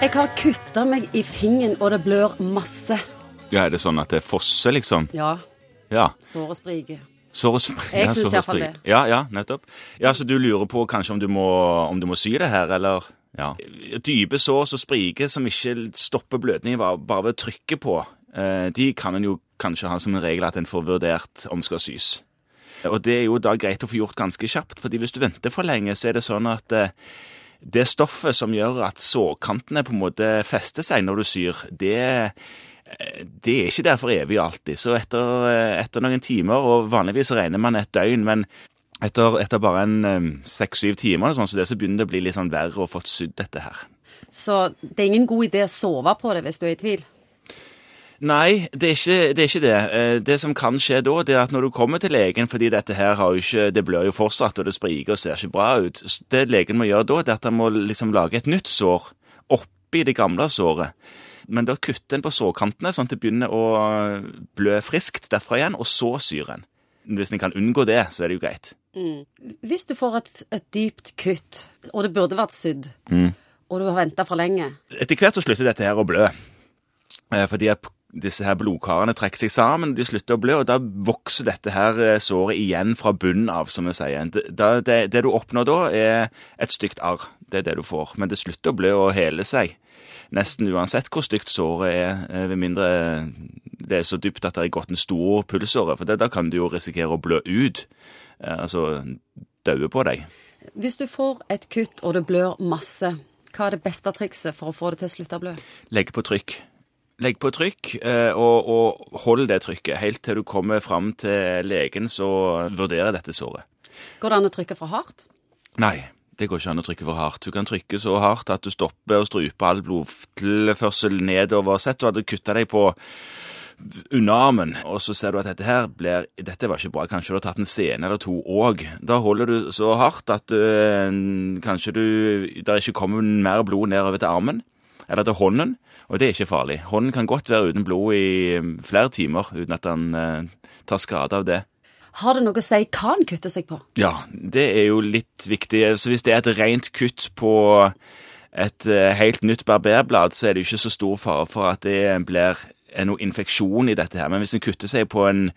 Jeg har kutta meg i fingeren, og det blør masse. Ja, Er det sånn at det fosser, liksom? Ja, Ja. såret spriker. Sår og spriker. Jeg sår og i hvert fall sprik. det. Ja, ja, nettopp. Ja, Så du lurer på kanskje om du må, om du må sy det her, eller? Ja. Dype sår som spriker, som ikke stopper blødningen bare bare ved å trykke på, eh, de kan en jo kanskje ha som en regel at en får vurdert om skal sys. Og det er jo da greit å få gjort ganske kjapt, fordi hvis du venter for lenge, så er det sånn at eh, det stoffet som gjør at sårkantene på en måte fester seg når du syr, det, eh, det er ikke der for evig alltid. Så etter, eh, etter noen timer, og vanligvis regner man et døgn, men etter, etter bare en seks-syv timer, sånn, så, det, så begynner det å bli litt sånn verre å få sydd dette her. Så det er ingen god idé å sove på det hvis du er i tvil. Nei, det er, ikke, det er ikke det. Eh, Det som kan skje da, det er at når du kommer til legen, fordi dette her har jo ikke, det blør jo fortsatt, og det spriker og ser ikke bra ut, det legen må gjøre da, det er at han må liksom lage et nytt sår oppi det gamle såret. Men da kutter en på sårkantene, sånn at det begynner å blø friskt derfra igjen, og så syr en. Hvis en kan unngå det, så er det jo greit. Hvis du får et, et dypt kutt, og det burde vært sydd, Mm. og du har venta for lenge Etter hvert så slutter dette her å blø. Eh, Fordi disse her blodkarene trekker seg sammen, de slutter å blø, og da vokser dette her eh, såret igjen fra bunnen av, som vi sier. Det, det, det du oppnår da, er et stygt arr. Det er det du får. Men det slutter å blø og hele seg. Nesten uansett hvor stygt såret er, eh, ved mindre det er så dypt at det er gått en stor pulsåre. For det, da kan du jo risikere å blø ut, eh, altså daue på deg. Hvis du får et kutt og det blør masse, hva er det beste trikset for å få det til å slutte å blø? Legg på trykk. Legg på trykk, eh, og, og hold det trykket helt til du kommer fram til legen som vurderer dette såret. Går det an å trykke for hardt? Nei, det går ikke an å trykke for hardt. Du kan trykke så hardt at du stopper og struper all blodtilførsel nedover. Sett du hadde kutta deg på underarmen, og så ser du at dette her blir Dette var ikke bra. Kanskje du har tatt en scene eller to òg. Da holder du så hardt at øh, kanskje du der ikke kommer mer blod nedover til armen eller til hånden, og det er ikke farlig. Hånden kan godt være uten blod i øh, flere timer uten at den eh, tar skade av det. Har det noe å si hva han kutter seg på? Ja, det er jo litt viktig. Så hvis det er et rent kutt på et eh, helt nytt barberblad, så er det jo ikke så stor fare for at det blir eh, noe infeksjon i dette her. Men hvis en kutter seg på en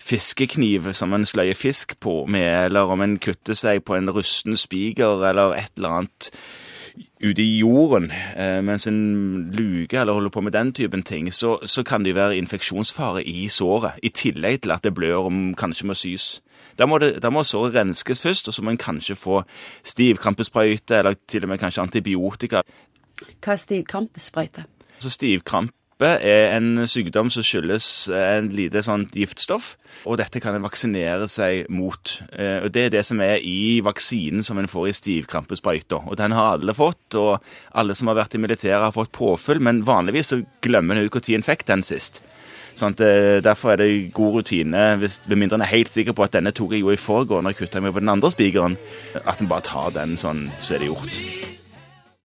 fiskekniv som en sløyer fisk på med, eller om en kutter seg på en rusten spiker eller et eller annet ute i jorden eh, mens en luker eller holder på med den typen ting, så, så kan det være infeksjonsfare i såret, i tillegg til at det blør og kanskje må sys. Da må, det, da må såret renskes først, og så må en kanskje få stivkrampesprøyte, eller til og med kanskje antibiotika. Hva er stivkrampesprøyte? Så stivkrampe er en sykdom som skyldes en lite sånn giftstoff, og dette kan en vaksinere seg mot. Eh, Og Det er det som er i vaksinen som en får i stivkrampesprøyta. Og den har alle fått, og alle som har vært i militæret har fått påfyll, men vanligvis så glemmer en ut når en fikk den sist. Sånn at eh, Derfor er det god rutine, hvis, med mindre en er helt sikker på at denne tok jeg jo i forgår når jeg kutta meg på den andre spikeren, at en bare tar den sånn, så er det gjort.